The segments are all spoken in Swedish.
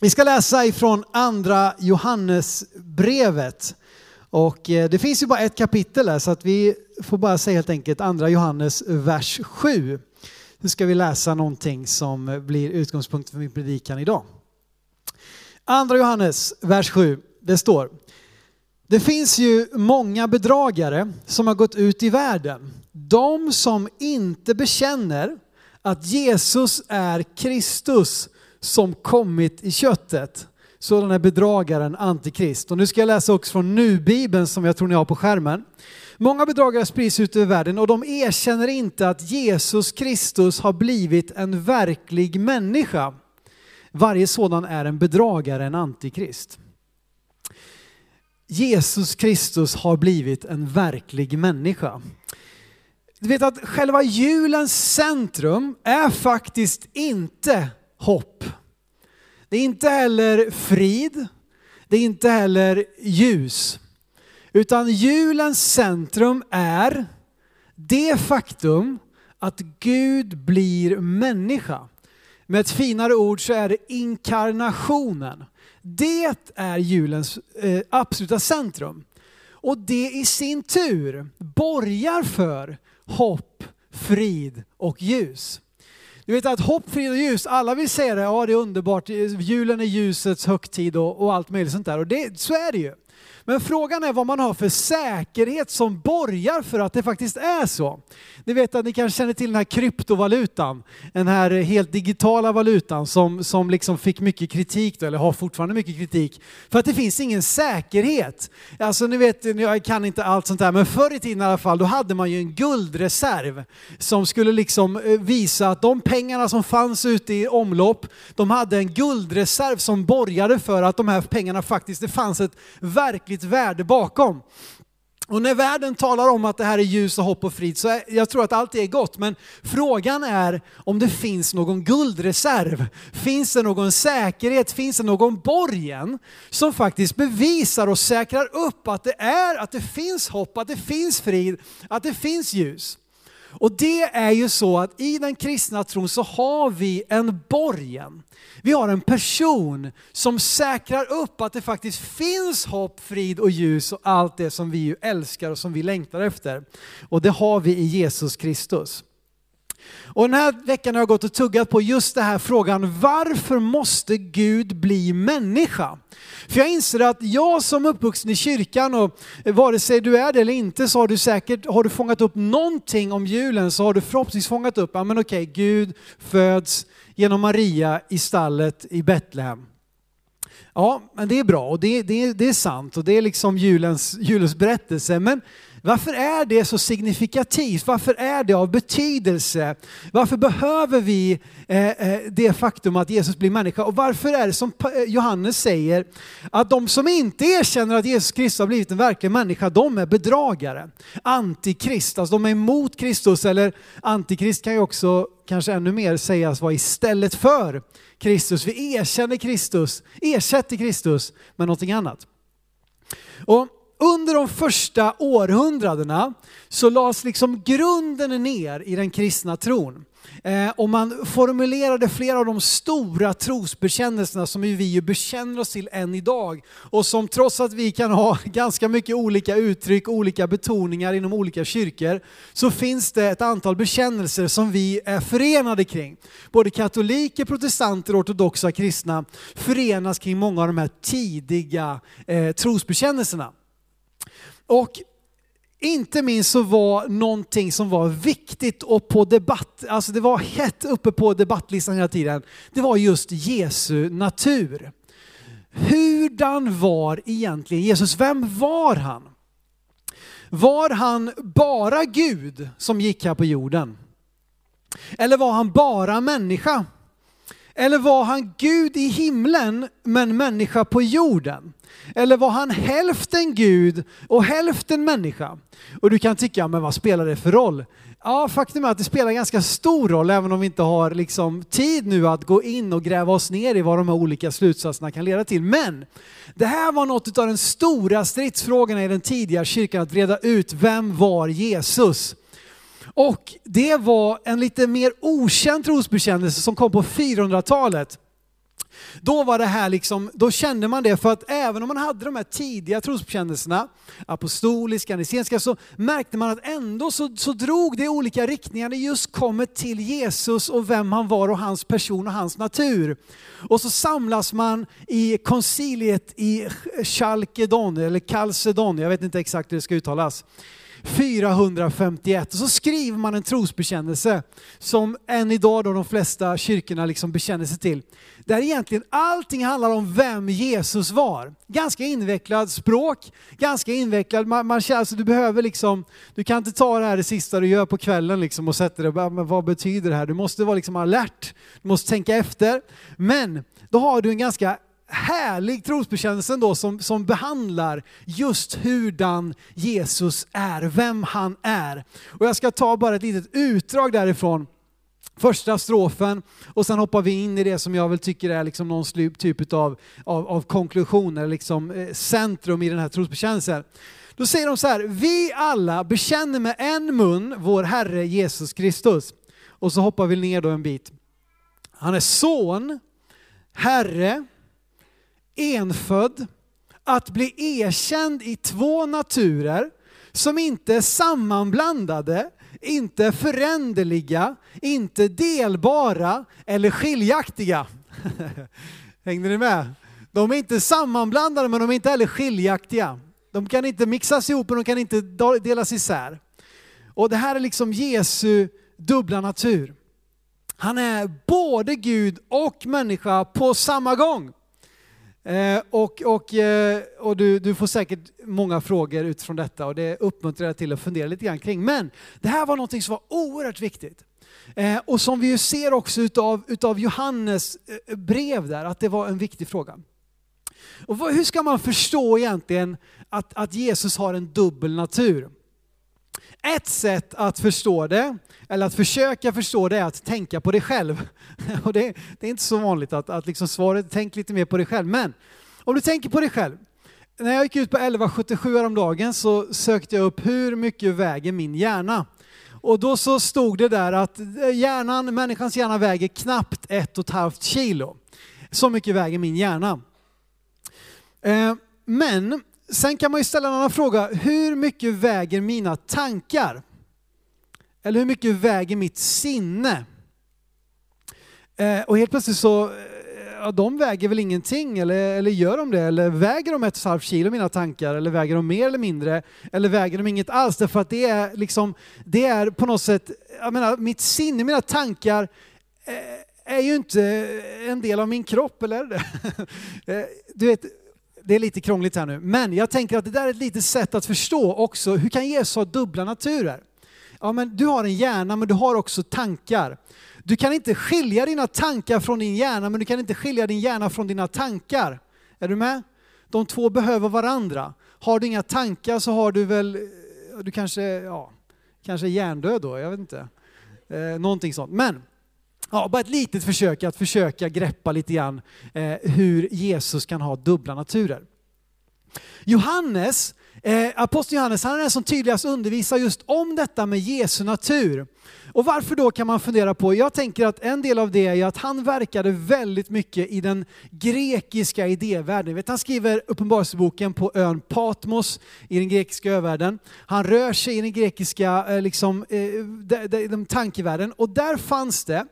Vi ska läsa ifrån andra Johannesbrevet. Och eh, det finns ju bara ett kapitel där så att vi får bara säga helt enkelt andra Johannes vers 7. Nu ska vi läsa någonting som blir utgångspunkt för min predikan idag. Andra Johannes vers 7, det står Det finns ju många bedragare som har gått ut i världen. De som inte bekänner att Jesus är Kristus som kommit i köttet. Sådan är bedragaren Antikrist. Och nu ska jag läsa också från Nu-bibeln som jag tror ni har på skärmen. Många bedragare sprids ut över världen och de erkänner inte att Jesus Kristus har blivit en verklig människa. Varje sådan är en bedragare, en antikrist. Jesus Kristus har blivit en verklig människa. Du vet att själva julens centrum är faktiskt inte hopp. Det är inte heller frid. Det är inte heller ljus. Utan julens centrum är det faktum att Gud blir människa. Med ett finare ord så är det inkarnationen. Det är julens eh, absoluta centrum. Och det i sin tur borgar för hopp, frid och ljus. Du vet att hopp, frid och ljus, alla vill säga det, ja det är underbart, julen är ljusets högtid och, och allt möjligt sånt där. Och det, så är det ju. Men frågan är vad man har för säkerhet som borgar för att det faktiskt är så. Ni vet att ni kanske känner till den här kryptovalutan, den här helt digitala valutan som, som liksom fick mycket kritik, då, eller har fortfarande mycket kritik, för att det finns ingen säkerhet. Alltså ni vet, jag kan inte allt sånt där, men förr i tiden i alla fall, då hade man ju en guldreserv som skulle liksom eh, visa att de pengarna som fanns ute i omlopp, de hade en guldreserv som borgade för att de här pengarna faktiskt, det fanns ett verkligt verkligt värde bakom. Och när världen talar om att det här är ljus och hopp och frid så är, jag tror att allt det är gott. Men frågan är om det finns någon guldreserv. Finns det någon säkerhet? Finns det någon borgen som faktiskt bevisar och säkrar upp att det är, att det finns hopp, att det finns frid, att det finns ljus. Och det är ju så att i den kristna tron så har vi en borgen. Vi har en person som säkrar upp att det faktiskt finns hopp, frid och ljus och allt det som vi ju älskar och som vi längtar efter. Och det har vi i Jesus Kristus. Och den här veckan har jag gått och tuggat på just den här frågan, varför måste Gud bli människa? För jag inser att jag som uppvuxen i kyrkan och vare sig du är det eller inte så har du säkert, har du fångat upp någonting om julen så har du förhoppningsvis fångat upp, ja men okej, Gud föds genom Maria i stallet i Betlehem. Ja, men det är bra och det, det, det är sant och det är liksom julens, julens berättelse. Men varför är det så signifikativt? Varför är det av betydelse? Varför behöver vi eh, eh, det faktum att Jesus blir människa? Och varför är det som eh, Johannes säger att de som inte erkänner att Jesus Kristus har blivit en verklig människa, de är bedragare. Antikrist, alltså de är emot Kristus eller antikrist kan ju också kanske ännu mer sägas vara istället för Kristus. Vi erkänner Kristus, ersätter Kristus med någonting annat. Och under de första århundradena så lades liksom grunden ner i den kristna tron. Eh, och man formulerade flera av de stora trosbekännelserna som vi ju bekänner oss till än idag. Och som trots att vi kan ha ganska mycket olika uttryck, olika betoningar inom olika kyrkor, så finns det ett antal bekännelser som vi är förenade kring. Både katoliker, protestanter och ortodoxa kristna förenas kring många av de här tidiga eh, trosbekännelserna. Och inte minst så var någonting som var viktigt och på debatt, alltså det var hett uppe på debattlistan hela tiden, det var just Jesu natur. Hurdan var egentligen Jesus? Vem var han? Var han bara Gud som gick här på jorden? Eller var han bara människa? Eller var han Gud i himlen men människa på jorden? Eller var han hälften Gud och hälften människa? Och du kan tycka, men vad spelar det för roll? Ja, faktum är att det spelar ganska stor roll, även om vi inte har liksom tid nu att gå in och gräva oss ner i vad de här olika slutsatserna kan leda till. Men det här var något av den stora stridsfrågorna i den tidiga kyrkan, att reda ut vem var Jesus? Och det var en lite mer okänd trosbekännelse som kom på 400-talet. Då var det här liksom, då kände man det för att även om man hade de här tidiga trosbekännelserna, apostoliska, niceniska, så märkte man att ändå så, så drog det i olika riktningar. när Det just kommer till Jesus och vem han var och hans person och hans natur. Och så samlas man i konciliet i Chalkedon, eller Chalcedon, jag vet inte exakt hur det ska uttalas. 451 och så skriver man en trosbekännelse som än idag då de flesta kyrkorna liksom bekänner sig till. Där egentligen allting handlar om vem Jesus var. Ganska invecklat språk, ganska invecklad, man, man alltså du behöver liksom, du kan inte ta det här det sista du gör på kvällen liksom och sätta det, men vad betyder det här? Du måste vara liksom alert, du måste tänka efter. Men då har du en ganska härlig trosbekännelse då som, som behandlar just hurdan Jesus är, vem han är. Och jag ska ta bara ett litet utdrag därifrån första strofen och sen hoppar vi in i det som jag väl tycker är liksom någon typ av, av, av konklusion eller liksom eh, centrum i den här trosbekännelsen. Då säger de så här, vi alla bekänner med en mun vår Herre Jesus Kristus. Och så hoppar vi ner då en bit. Han är son, Herre, enfödd, att bli erkänd i två naturer som inte är sammanblandade, inte föränderliga, inte delbara eller skiljaktiga. Hängde ni med? De är inte sammanblandade men de är inte heller skiljaktiga. De kan inte mixas ihop och de kan inte delas isär. Och det här är liksom Jesu dubbla natur. Han är både Gud och människa på samma gång. Eh, och och, eh, och du, du får säkert många frågor utifrån detta och det uppmuntrar jag till att fundera lite grann kring. Men det här var något som var oerhört viktigt. Eh, och som vi ju ser också utav, utav Johannes eh, brev där, att det var en viktig fråga. Och vad, hur ska man förstå egentligen att, att Jesus har en dubbel natur? Ett sätt att förstå det, eller att försöka förstå det, är att tänka på dig själv. Och det, det är inte så vanligt att, att liksom svaret, tänk lite mer på dig själv. Men om du tänker på dig själv. När jag gick ut på 1177 häromdagen så sökte jag upp hur mycket väger min hjärna? Och då så stod det där att eh, hjärnan, människans hjärna väger knappt ett och ett halvt kilo. Så mycket väger min hjärna. Eh, men Sen kan man ju ställa en annan fråga. Hur mycket väger mina tankar? Eller hur mycket väger mitt sinne? Eh, och helt plötsligt så, eh, ja, de väger väl ingenting, eller, eller gör de det? Eller väger de ett och ett halvt kilo mina tankar? Eller väger de mer eller mindre? Eller väger de inget alls? Därför att det är liksom, det är på något sätt, jag menar mitt sinne, mina tankar eh, är ju inte en del av min kropp, eller är det? Eh, du vet, det är lite krångligt här nu, men jag tänker att det där är ett litet sätt att förstå också, hur kan Jesus ha dubbla naturer? Ja, men du har en hjärna, men du har också tankar. Du kan inte skilja dina tankar från din hjärna, men du kan inte skilja din hjärna från dina tankar. Är du med? De två behöver varandra. Har du inga tankar så har du väl, du kanske, ja, kanske är hjärndöd då, jag vet inte. Eh, någonting sånt. Men Ja, bara ett litet försök att försöka greppa lite grann eh, hur Jesus kan ha dubbla naturer. Johannes, eh, aposteln Johannes, han är den som tydligast undervisar just om detta med Jesu natur. Och varför då kan man fundera på? Jag tänker att en del av det är att han verkade väldigt mycket i den grekiska idévärlden. Vet, han skriver Uppenbarelseboken på ön Patmos i den grekiska övärlden. Han rör sig i den grekiska eh, liksom, eh, de, de, de tankevärlden och där fanns det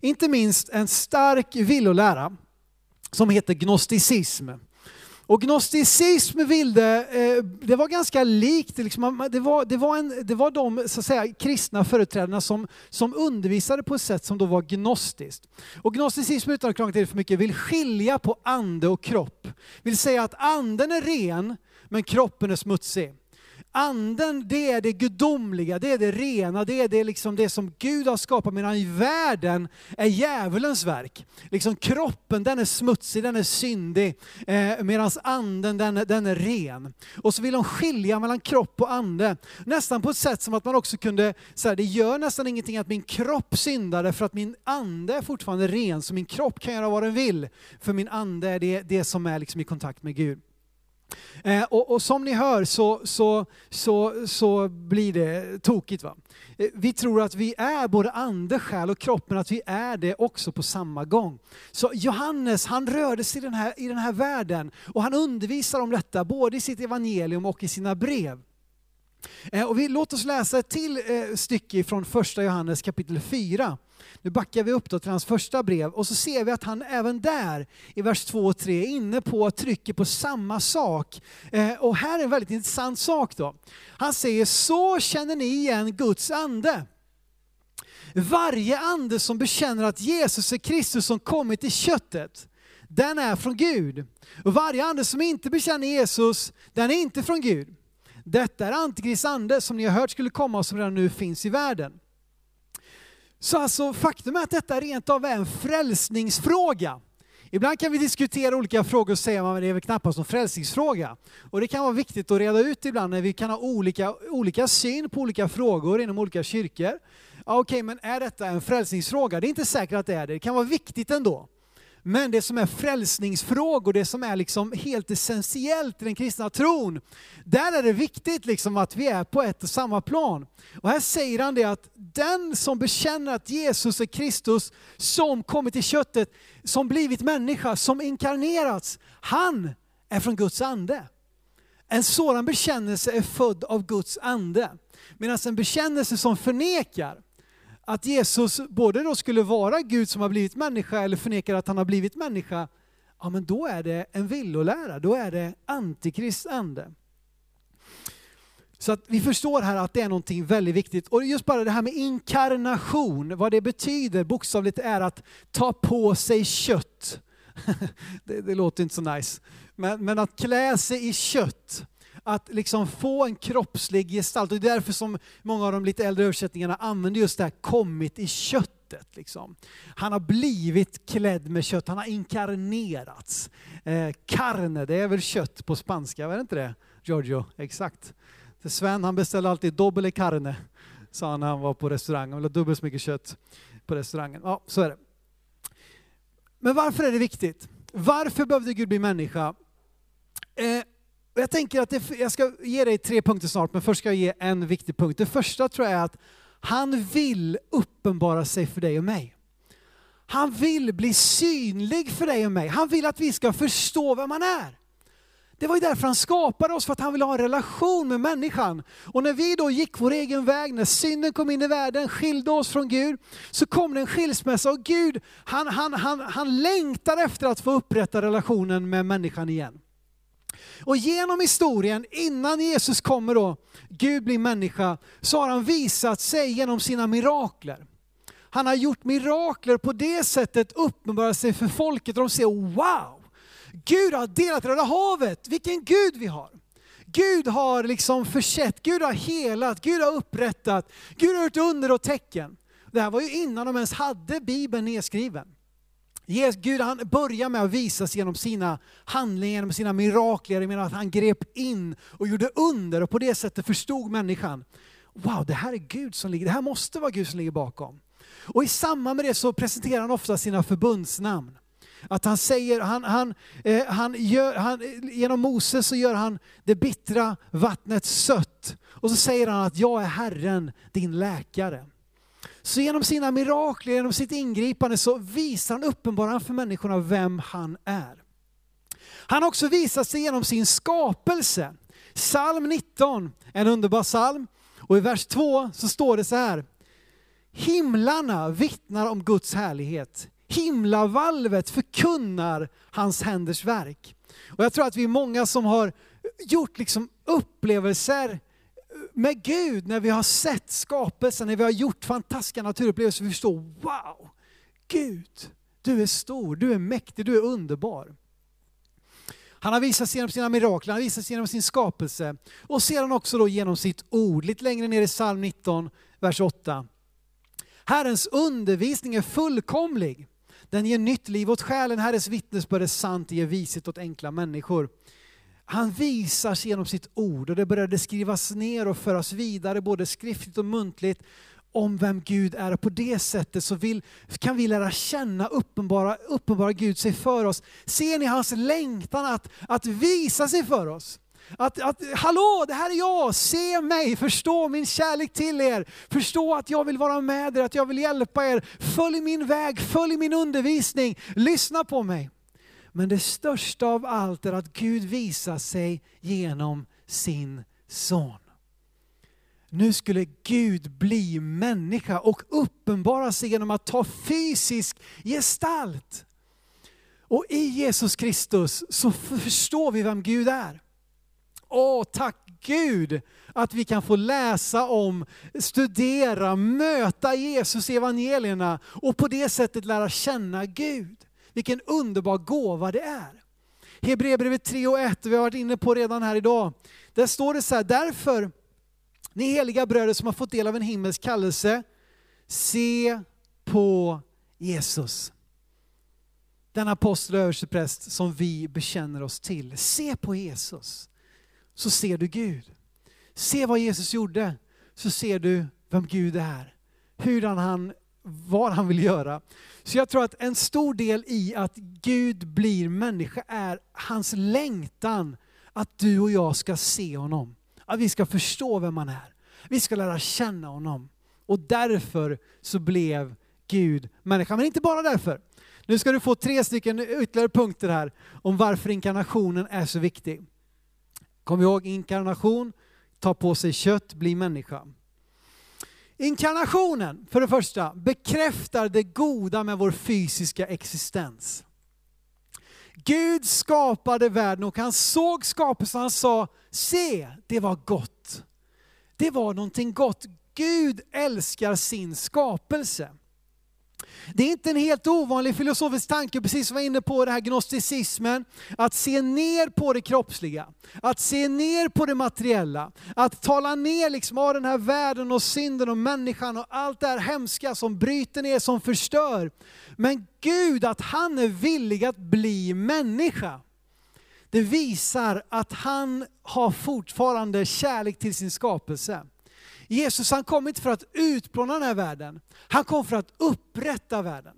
inte minst en stark villolära som heter gnosticism. Och gnosticism ville, eh, det var ganska likt, liksom, det, var, det, var en, det var de så att säga, kristna företrädarna som, som undervisade på ett sätt som då var gnostiskt. Och gnosticism, utan att krångla till det för mycket, vill skilja på ande och kropp. Vill säga att anden är ren, men kroppen är smutsig. Anden, det är det gudomliga, det är det rena, det är det, liksom det som Gud har skapat, medan världen är djävulens verk. Liksom kroppen, den är smutsig, den är syndig, eh, medan anden, den, den är ren. Och så vill de skilja mellan kropp och ande, nästan på ett sätt som att man också kunde säga, det gör nästan ingenting att min kropp syndar, för att min ande är fortfarande ren, så min kropp kan göra vad den vill, för min ande är det, det som är liksom i kontakt med Gud. Eh, och, och, som ni hör så, så, så, så blir det tokigt. Va? Eh, vi tror att vi är både ande, själ och kropp, men att vi är det också på samma gång. Så Johannes, han rörde sig i den här, i den här världen och han undervisar om detta både i sitt evangelium och i sina brev. Eh, och vi, låt oss läsa ett till eh, stycke från första Johannes kapitel 4. Nu backar vi upp då till hans första brev och så ser vi att han även där i vers 2 och 3 är inne på att trycka på samma sak. Eh, och här är en väldigt intressant sak då. Han säger, så känner ni igen Guds ande. Varje ande som bekänner att Jesus är Kristus som kommit i köttet, den är från Gud. Och varje ande som inte bekänner Jesus, den är inte från Gud. Detta är Antikrists ande som ni har hört skulle komma och som redan nu finns i världen. Så alltså faktum är att detta rent av är en frälsningsfråga. Ibland kan vi diskutera olika frågor och säga att det är väl knappast någon frälsningsfråga. Och det kan vara viktigt att reda ut ibland när vi kan ha olika, olika syn på olika frågor inom olika kyrkor. Ja, Okej, okay, men är detta en frälsningsfråga? Det är inte säkert att det är det. Det kan vara viktigt ändå. Men det som är frälsningsfrågor, det som är liksom helt essentiellt i den kristna tron, där är det viktigt liksom att vi är på ett och samma plan. Och här säger han det att den som bekänner att Jesus är Kristus som kommit i köttet, som blivit människa, som inkarnerats, han är från Guds ande. En sådan bekännelse är född av Guds ande. Medan en bekännelse som förnekar, att Jesus både då skulle vara Gud som har blivit människa eller förnekar att han har blivit människa, ja men då är det en villolära, då är det antikrist ande. Så att vi förstår här att det är någonting väldigt viktigt. Och just bara det här med inkarnation, vad det betyder bokstavligt är att ta på sig kött. det, det låter inte så nice. Men, men att klä sig i kött att liksom få en kroppslig gestalt. Och det är därför som många av de lite äldre översättningarna använder just det här kommit i köttet. Liksom. Han har blivit klädd med kött, han har inkarnerats. Eh, carne, det är väl kött på spanska, är det inte det? Giorgio, exakt. Så Sven han beställde alltid dobbel carne, sa han när han var på restaurang. Han ville ha dubbelt så mycket kött på restaurangen. Ja, så är det. Men varför är det viktigt? Varför behövde Gud bli människa? Eh, jag tänker att det, jag ska ge dig tre punkter snart, men först ska jag ge en viktig punkt. Det första tror jag är att han vill uppenbara sig för dig och mig. Han vill bli synlig för dig och mig. Han vill att vi ska förstå vem han är. Det var ju därför han skapade oss, för att han ville ha en relation med människan. Och när vi då gick vår egen väg, när synden kom in i världen, skilde oss från Gud, så kom det en skilsmässa och Gud, han, han, han, han längtar efter att få upprätta relationen med människan igen. Och genom historien, innan Jesus kommer då, Gud blir människa, så har han visat sig genom sina mirakler. Han har gjort mirakler på det sättet uppenbarat sig för folket och de säger wow! Gud har delat Röda havet, vilken Gud vi har! Gud har liksom försett, Gud har helat, Gud har upprättat, Gud har gjort under och tecken. Det här var ju innan de ens hade Bibeln nedskriven. Gud han börjar med att visa sig genom sina handlingar, genom sina mirakler, genom att han grep in och gjorde under och på det sättet förstod människan. Wow, det här är Gud som ligger, det här måste vara Gud som ligger bakom. Och i samband med det så presenterar han ofta sina förbundsnamn. Att han säger, han, han, eh, han gör, han, eh, genom Moses så gör han det bittra vattnet sött. Och så säger han att jag är Herren, din läkare. Så genom sina mirakler, genom sitt ingripande så visar han uppenbarar för människorna vem han är. Han har också visat sig genom sin skapelse. Psalm 19, en underbar psalm. Och i vers 2 så står det så här. Himlarna vittnar om Guds härlighet. Himlavalvet förkunnar hans händers verk. Och jag tror att vi är många som har gjort liksom upplevelser med Gud, när vi har sett skapelsen, när vi har gjort fantastiska naturupplevelser, vi förstår, wow, Gud, du är stor, du är mäktig, du är underbar. Han har visat sig genom sina mirakler, han har visat sig genom sin skapelse och sedan också då genom sitt ord. Lite längre ner i psalm 19, vers 8. Herrens undervisning är fullkomlig. Den ger nytt liv åt själen, Herrens vittnesbörd är sant, det ger vishet åt enkla människor. Han visar sig genom sitt ord och det började skrivas ner och föras vidare både skriftligt och muntligt om vem Gud är. Och på det sättet så vill, kan vi lära känna, uppenbara, uppenbara Gud sig för oss. Ser ni hans längtan att, att visa sig för oss? Att, att, hallå, det här är jag, se mig, förstå min kärlek till er, förstå att jag vill vara med er, att jag vill hjälpa er, följ min väg, följ min undervisning, lyssna på mig. Men det största av allt är att Gud visar sig genom sin son. Nu skulle Gud bli människa och uppenbara sig genom att ta fysisk gestalt. Och i Jesus Kristus så förstår vi vem Gud är. Åh, tack Gud att vi kan få läsa om, studera, möta Jesus i evangelierna och på det sättet lära känna Gud. Vilken underbar gåva det är. Hebreerbrevet 3 och 1, vi har varit inne på redan här idag. Där står det så här, därför, ni heliga bröder som har fått del av en himmelsk kallelse, se på Jesus. Den apostel och överstepräst som vi bekänner oss till. Se på Jesus, så ser du Gud. Se vad Jesus gjorde, så ser du vem Gud är. Hur han vad han vill göra. Så jag tror att en stor del i att Gud blir människa är hans längtan att du och jag ska se honom. Att vi ska förstå vem han är. Vi ska lära känna honom. Och därför så blev Gud människa. Men inte bara därför. Nu ska du få tre stycken ytterligare punkter här om varför inkarnationen är så viktig. Kom ihåg inkarnation, ta på sig kött, bli människa. Inkarnationen, för det första, bekräftar det goda med vår fysiska existens. Gud skapade världen och han såg skapelsen och han sa, se, det var gott. Det var någonting gott. Gud älskar sin skapelse. Det är inte en helt ovanlig filosofisk tanke, precis som jag var inne på det här gnosticismen, att se ner på det kroppsliga, att se ner på det materiella, att tala ner liksom av den här världen och synden och människan och allt det här hemska som bryter ner, som förstör. Men Gud, att han är villig att bli människa. Det visar att han har fortfarande kärlek till sin skapelse. Jesus han kom inte för att utplåna den här världen. Han kom för att upprätta världen.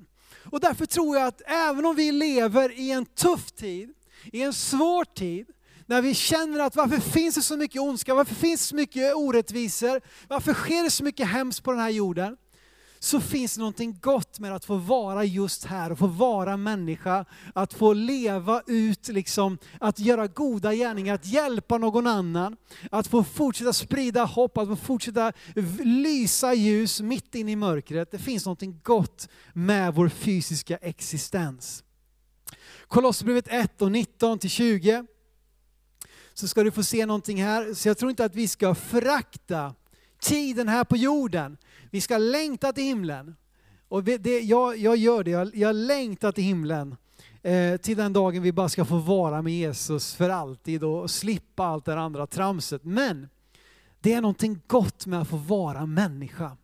Och därför tror jag att även om vi lever i en tuff tid, i en svår tid, när vi känner att varför finns det så mycket ondska, varför finns det så mycket orättvisor, varför sker det så mycket hemskt på den här jorden? Så finns det någonting gott med att få vara just här och få vara människa. Att få leva ut, liksom, att göra goda gärningar, att hjälpa någon annan. Att få fortsätta sprida hopp, att få fortsätta lysa ljus mitt in i mörkret. Det finns någonting gott med vår fysiska existens. Kolosserbrevet 1 och 19 till 20 så ska du få se någonting här. Så jag tror inte att vi ska förakta tiden här på jorden. Vi ska längta till himlen. Och det, jag, jag gör det, jag, jag längtar till himlen. Eh, till den dagen vi bara ska få vara med Jesus för alltid och slippa allt det andra tramset. Men det är någonting gott med att få vara människa.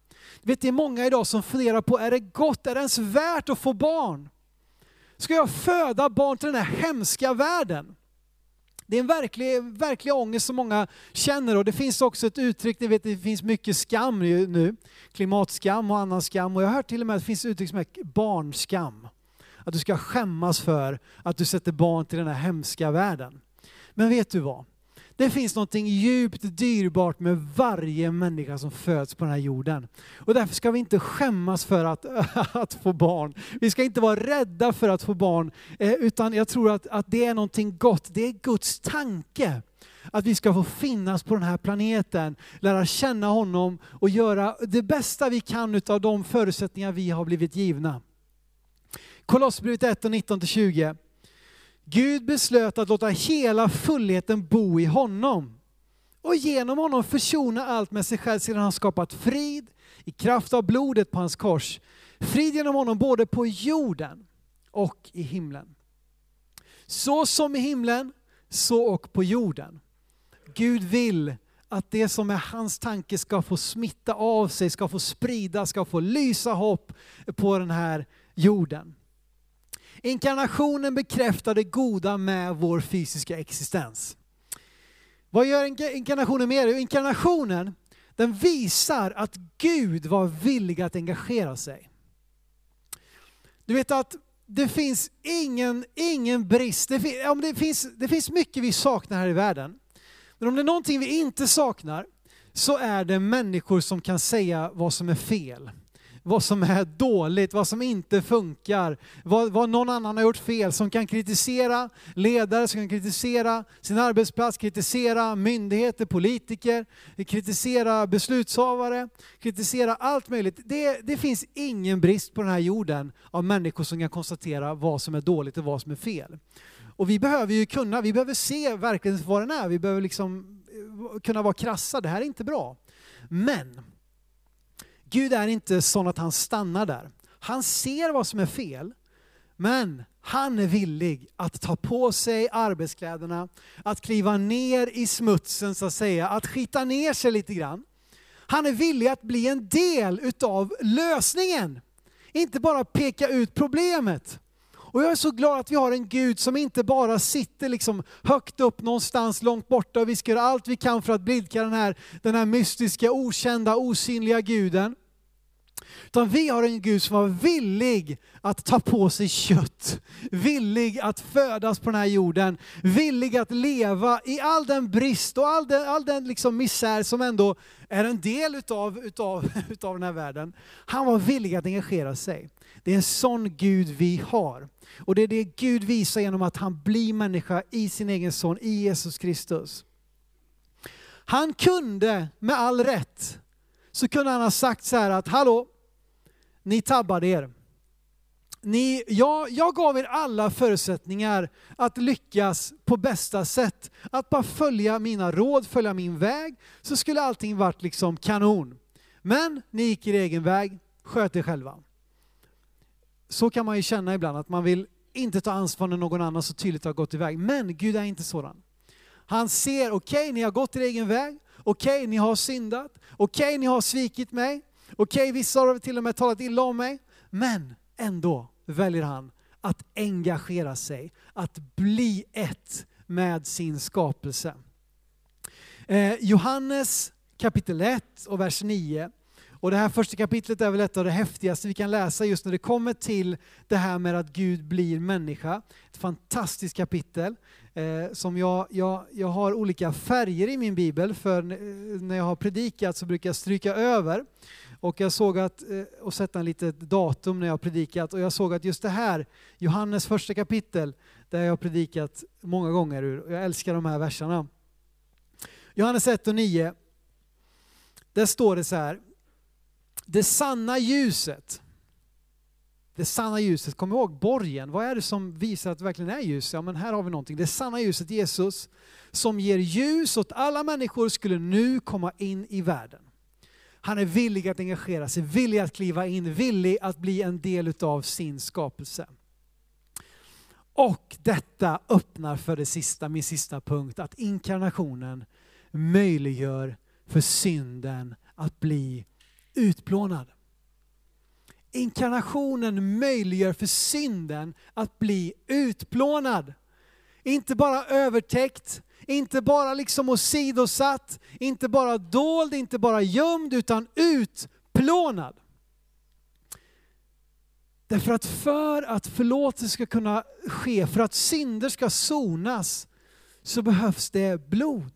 Vet, det är många idag som funderar på, är det gott, är det ens värt att få barn? Ska jag föda barn till den här hemska världen? Det är en verklig, verklig ångest som många känner och det finns också ett uttryck, ni vet det finns mycket skam nu, klimatskam och annan skam och jag har hört till och med att det finns uttryck som är barnskam. Att du ska skämmas för att du sätter barn till den här hemska världen. Men vet du vad? Det finns något djupt dyrbart med varje människa som föds på den här jorden. Och därför ska vi inte skämmas för att, att få barn. Vi ska inte vara rädda för att få barn, eh, utan jag tror att, att det är någonting gott. Det är Guds tanke att vi ska få finnas på den här planeten, lära känna honom och göra det bästa vi kan av de förutsättningar vi har blivit givna. Kolosserbrevet 1 och 19-20. Gud beslöt att låta hela fullheten bo i honom och genom honom försona allt med sig själv sedan han skapat frid i kraft av blodet på hans kors. Frid genom honom både på jorden och i himlen. Så som i himlen, så och på jorden. Gud vill att det som är hans tanke ska få smitta av sig, ska få sprida, ska få lysa hopp på den här jorden. Inkarnationen bekräftar det goda med vår fysiska existens. Vad gör inkarnationen mer? Inkarnationen, den visar att Gud var villig att engagera sig. Du vet att det finns ingen, ingen brist. Det, fin, det, finns, det finns mycket vi saknar här i världen. Men om det är någonting vi inte saknar så är det människor som kan säga vad som är fel vad som är dåligt, vad som inte funkar, vad, vad någon annan har gjort fel, som kan kritisera ledare, som kan kritisera sin arbetsplats, kritisera myndigheter, politiker, kritisera beslutshavare, kritisera allt möjligt. Det, det finns ingen brist på den här jorden av människor som kan konstatera vad som är dåligt och vad som är fel. Och vi behöver ju kunna, vi behöver se verkligen vad den är, vi behöver liksom eh, kunna vara krassa, det här är inte bra. Men Gud är inte sån att han stannar där. Han ser vad som är fel, men han är villig att ta på sig arbetskläderna, att kliva ner i smutsen så att säga, att skita ner sig lite grann. Han är villig att bli en del utav lösningen. Inte bara peka ut problemet. Och jag är så glad att vi har en Gud som inte bara sitter liksom högt upp någonstans långt borta och vi ska göra allt vi kan för att blidka den här, den här mystiska, okända, osynliga guden. Utan vi har en Gud som var villig att ta på sig kött, villig att födas på den här jorden, villig att leva i all den brist och all den, all den liksom misär som ändå är en del utav, utav, utav den här världen. Han var villig att engagera sig. Det är en sån Gud vi har. Och det är det Gud visar genom att han blir människa i sin egen son, i Jesus Kristus. Han kunde med all rätt, så kunde han ha sagt så här att hallå, ni tabbade er. Ni, jag, jag gav er alla förutsättningar att lyckas på bästa sätt. Att bara följa mina råd, följa min väg, så skulle allting varit liksom kanon. Men ni gick er egen väg, sköt er själva. Så kan man ju känna ibland, att man vill inte ta ansvar när någon annan så tydligt har gått iväg. Men Gud är inte sådan. Han ser, okej, okay, ni har gått er egen väg, okej, okay, ni har syndat, okej, okay, ni har svikit mig, Okej, okay, vissa har till och med talat illa om mig, men ändå väljer han att engagera sig, att bli ett med sin skapelse. Eh, Johannes kapitel 1 och vers 9. Och det här första kapitlet är väl ett av det häftigaste vi kan läsa just när det kommer till det här med att Gud blir människa. Ett fantastiskt kapitel eh, som jag, jag, jag har olika färger i min bibel för när jag har predikat så brukar jag stryka över. Och jag såg att, eh, och sätta en litet datum när jag har predikat, och jag såg att just det här, Johannes första kapitel, där jag har predikat många gånger ur, och jag älskar de här verserna. Johannes 1 och 9, där står det så här, det sanna ljuset, det sanna ljuset, kom ihåg borgen, vad är det som visar att det verkligen är ljus? Ja men här har vi någonting, det sanna ljuset, Jesus, som ger ljus åt alla människor skulle nu komma in i världen. Han är villig att engagera sig, villig att kliva in, villig att bli en del av sin skapelse. Och detta öppnar för det sista, min sista punkt, att inkarnationen möjliggör för synden att bli utplånad. Inkarnationen möjliggör för synden att bli utplånad. Inte bara övertäckt, inte bara liksom åsidosatt, inte bara dold, inte bara gömd, utan utplånad. Därför att för att förlåtelse ska kunna ske, för att synder ska sonas, så behövs det blod.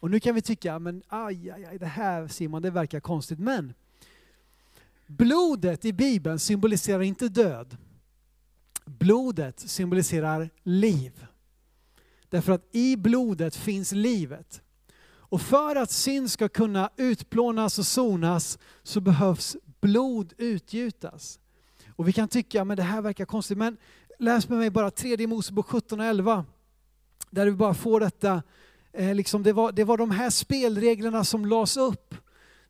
Och nu kan vi tycka, men aj, aj, aj, det här Simon, det verkar konstigt. Men blodet i Bibeln symboliserar inte död. Blodet symboliserar liv. Därför att i blodet finns livet. Och för att synd ska kunna utplånas och sonas så behövs blod utgjutas. Och vi kan tycka, men det här verkar konstigt, men läs med mig bara 3 Mosebok 17 och 11. Där vi bara får detta, eh, liksom det, var, det var de här spelreglerna som lades upp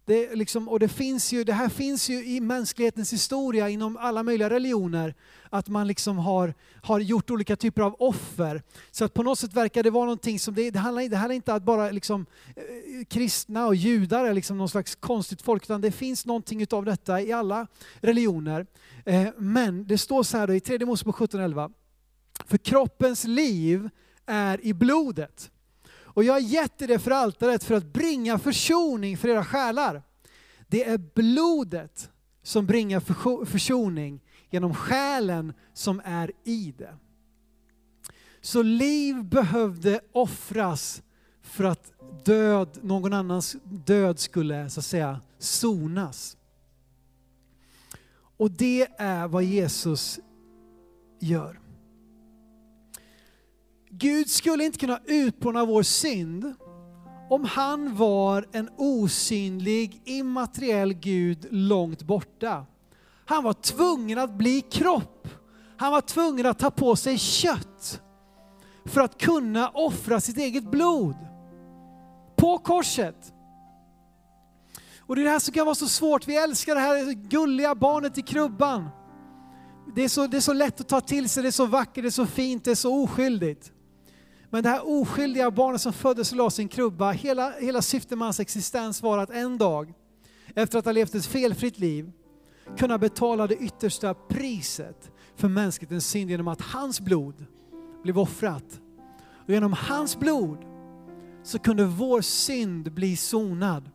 det, liksom, och det, finns ju, det här finns ju i mänsklighetens historia inom alla möjliga religioner. Att man liksom har, har gjort olika typer av offer. Så att på något sätt verkar det vara någonting som, det, det, handlar, det handlar inte om att bara liksom, eh, kristna och judar är liksom någon slags konstigt folk, utan det finns någonting utav detta i alla religioner. Eh, men det står så här då, i tredje Mosebok 17.11. För kroppens liv är i blodet. Och jag har gett er det för altaret för att bringa försoning för era själar. Det är blodet som bringar försoning genom själen som är i det. Så liv behövde offras för att död, någon annans död skulle så att säga sonas. Och det är vad Jesus gör. Gud skulle inte kunna utplåna vår synd om han var en osynlig, immateriell Gud långt borta. Han var tvungen att bli kropp. Han var tvungen att ta på sig kött för att kunna offra sitt eget blod på korset. Och det är det här som kan vara så svårt. Vi älskar det här gulliga barnet i krubban. Det är, så, det är så lätt att ta till sig, det är så vackert, det är så fint, det är så oskyldigt. Men det här oskyldiga barnet som föddes och la sin krubba, hela, hela syftet med hans existens var att en dag, efter att ha levt ett felfritt liv, kunna betala det yttersta priset för mänsklighetens synd genom att hans blod blev offrat. Och genom hans blod så kunde vår synd bli sonad.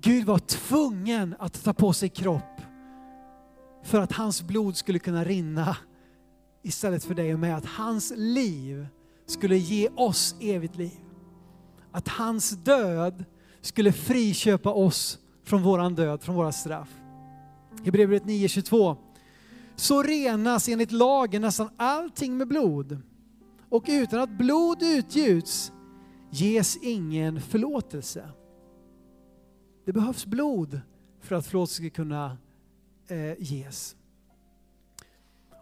Gud var tvungen att ta på sig kropp för att hans blod skulle kunna rinna istället för dig och mig. Att hans liv skulle ge oss evigt liv. Att hans död skulle friköpa oss från våran död, från våra straff. Hebreerbrevet 9.22. Så renas enligt lagen nästan allting med blod. Och utan att blod utgjuts ges ingen förlåtelse. Det behövs blod för att förlåtelse ska kunna eh, ges.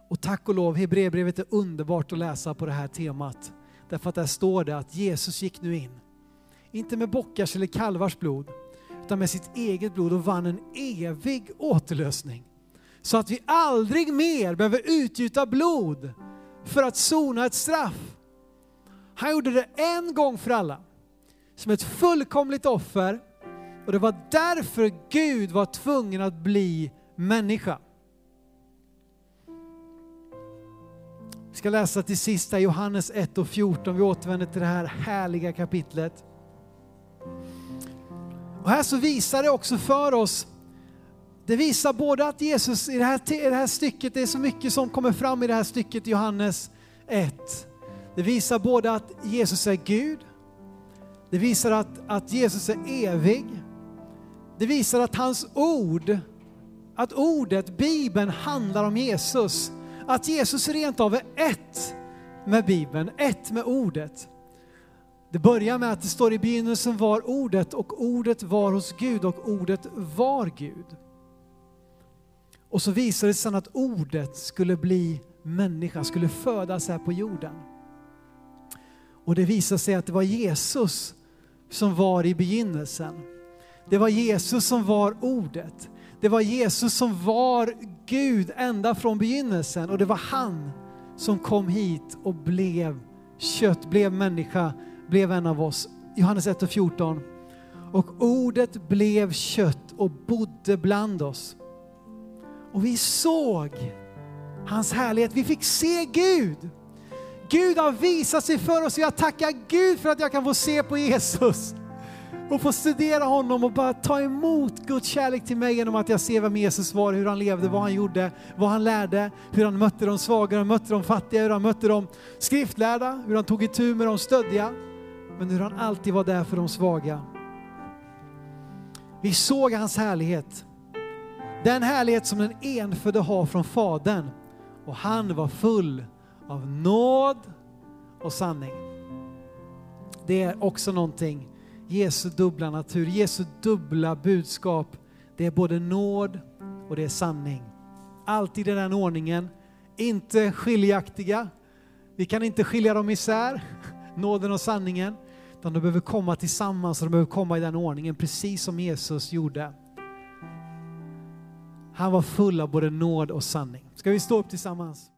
Och tack och lov, Hebreerbrevet är underbart att läsa på det här temat. Därför att där står det att Jesus gick nu in, inte med bockars eller kalvars blod, utan med sitt eget blod och vann en evig återlösning. Så att vi aldrig mer behöver utgjuta blod för att sona ett straff. Han gjorde det en gång för alla, som ett fullkomligt offer. Och det var därför Gud var tvungen att bli människa. Vi ska läsa till sista Johannes 1 och 14. Vi återvänder till det här härliga kapitlet. Och här så visar det också för oss, det visar både att Jesus i det här, i det här stycket, det är så mycket som kommer fram i det här stycket i Johannes 1. Det visar både att Jesus är Gud, det visar att, att Jesus är evig, det visar att hans ord, att ordet, Bibeln, handlar om Jesus. Att Jesus rent av är ett med Bibeln, ett med ordet. Det börjar med att det står i begynnelsen var ordet och ordet var hos Gud och ordet var Gud. Och så visade det sig att ordet skulle bli människa, skulle födas här på jorden. Och det visade sig att det var Jesus som var i begynnelsen. Det var Jesus som var ordet. Det var Jesus som var Gud ända från begynnelsen och det var han som kom hit och blev kött, blev människa, blev en av oss. Johannes 1 och 14. Och ordet blev kött och bodde bland oss. Och vi såg hans härlighet, vi fick se Gud. Gud har visat sig för oss och jag tackar Gud för att jag kan få se på Jesus och få studera honom och bara ta emot Guds kärlek till mig genom att jag ser vem Jesus var, hur han levde, vad han gjorde, vad han lärde, hur han mötte de svaga, hur han mötte de fattiga, hur han mötte de skriftlärda, hur han tog itu med de stöddiga, men hur han alltid var där för de svaga. Vi såg hans härlighet. Den härlighet som den enfödde har från Fadern och han var full av nåd och sanning. Det är också någonting Jesu dubbla natur, Jesu dubbla budskap. Det är både nåd och det är sanning. Alltid i den ordningen, inte skiljaktiga. Vi kan inte skilja dem isär, nåden och sanningen. Utan de behöver komma tillsammans och de behöver komma i den ordningen, precis som Jesus gjorde. Han var full av både nåd och sanning. Ska vi stå upp tillsammans?